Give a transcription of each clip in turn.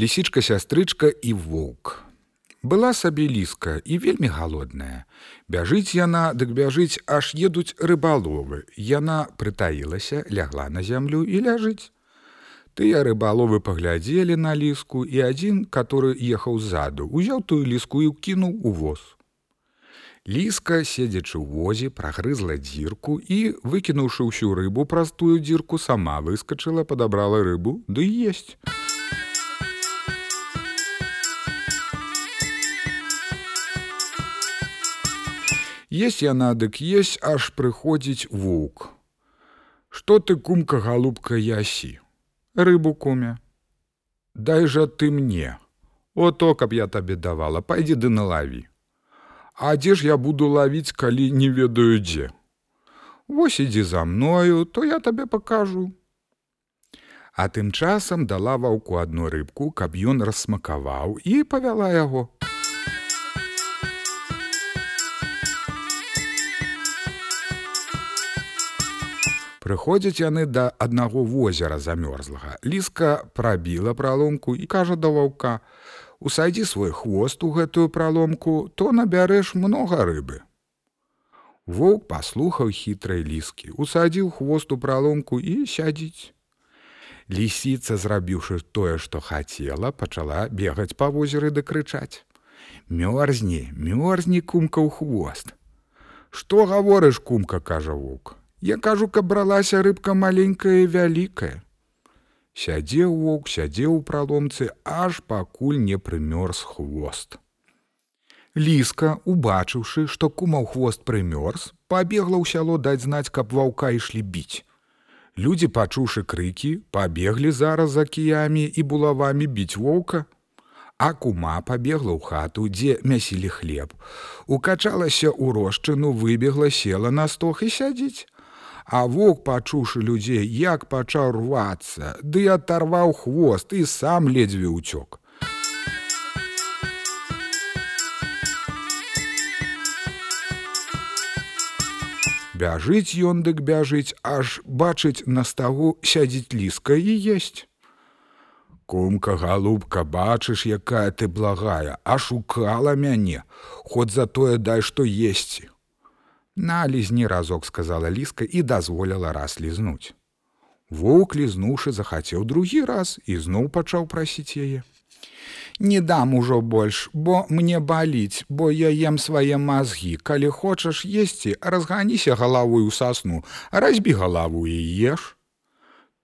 лісічка сястрычка і воўк. Была сабе ліска і вельмі галодная. Бяжыць яна, дык бяжыць, аж едуць рыбаловы. Яна прытаілася, лягла на зямлю і ляжыць. Тыя рыбаловы паглядзелі на ліску і адзін, который ехаў ззаду, узяў тую ліску і ўкінуў у воз. Ліска, седзячы ў возе, прагрызла дзірку і, выкінуўшы ўсю рыбу праз тую дзірку, сама выскачыла, падабрала рыбу, ды да есть. Есть яна дык есть, аж прыходзіць воўк. Што ты кумка галубка ясі? Рыбу куме. Дай жа ты мне. О то, каб я табе давала, пайдзі ды налаві. А дзе ж я буду лавіць, калі не ведаю дзе. Вось ідзі за мною, то я табе пакажу. А тым часам дала ваўку адну рыбку, каб ён рассмакаваў і павяла яго. Прыходзяць яны да аднаго возера замёрзлага. Ліска прабіла праломку і кажа да ваўка: « Усайдзі свой хвост у гэтую праломку, то набярэш многа рыбы. Воўк паслухаў хітрай ліскі, усадзіў хвост у праломку і сядзіць. Лісіца, зрабіўшы тое, што хацела, пачала бегаць па возеры ды крычаць: « Мёрзні, мёрзні кумка ў хвост. Што гаворыш, кумка, кажа воўк. Я кажу, каб бралася рыбка маленькая і вялікая. Сядзеў воўк, сядзеў у праломцы, аж пакуль не прымёрз хвост. Ліска, убачыўшы, што кумаў хвост прымёрз, пабегла ў сяло даць знаць, каб ваўка ішлі біць. Людзі, пачуўшы крыкі, пабеглі зараз за кіямі і булавамі біць воўка, А кума пабегла ў хату, дзе мясілі хлеб. Укачалася ў рошчыну, выбегла, села на стох і сядзіць. А вок, пачуўшы людзей, як пачаў рвацца, ды аторваў хвост і сам ледзьве ўцёк. Бяжыць ён дык бяжыць, аж бачыць на стагу сядзіць ліска і есть. Кумка галубка, бачыш, якая ты благая, а шукала мяне, хоць за тое дай што есці. На лізні разок сказала ліска і дазволіла раз лізнуць. Воўк лізнуўшы захацеў другі раз і зноў пачаў прасіць яе. Не дам ужо больш, бо мне баліць, бо я ем свае мазгі, калі хочаш есці, разганіся галавой у сасну, разбі галаву і еш.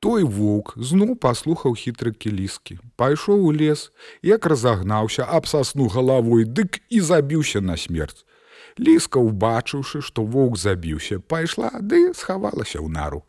Той воўк зноў паслухаў хітрыкі ліскі, пайшоў у лес, як разагнаўся аб сасну галавой, дык і забіўся на смерць. Ліска, убачыўшы, што воўк забіўся, пайшла ды схавалася ў нару.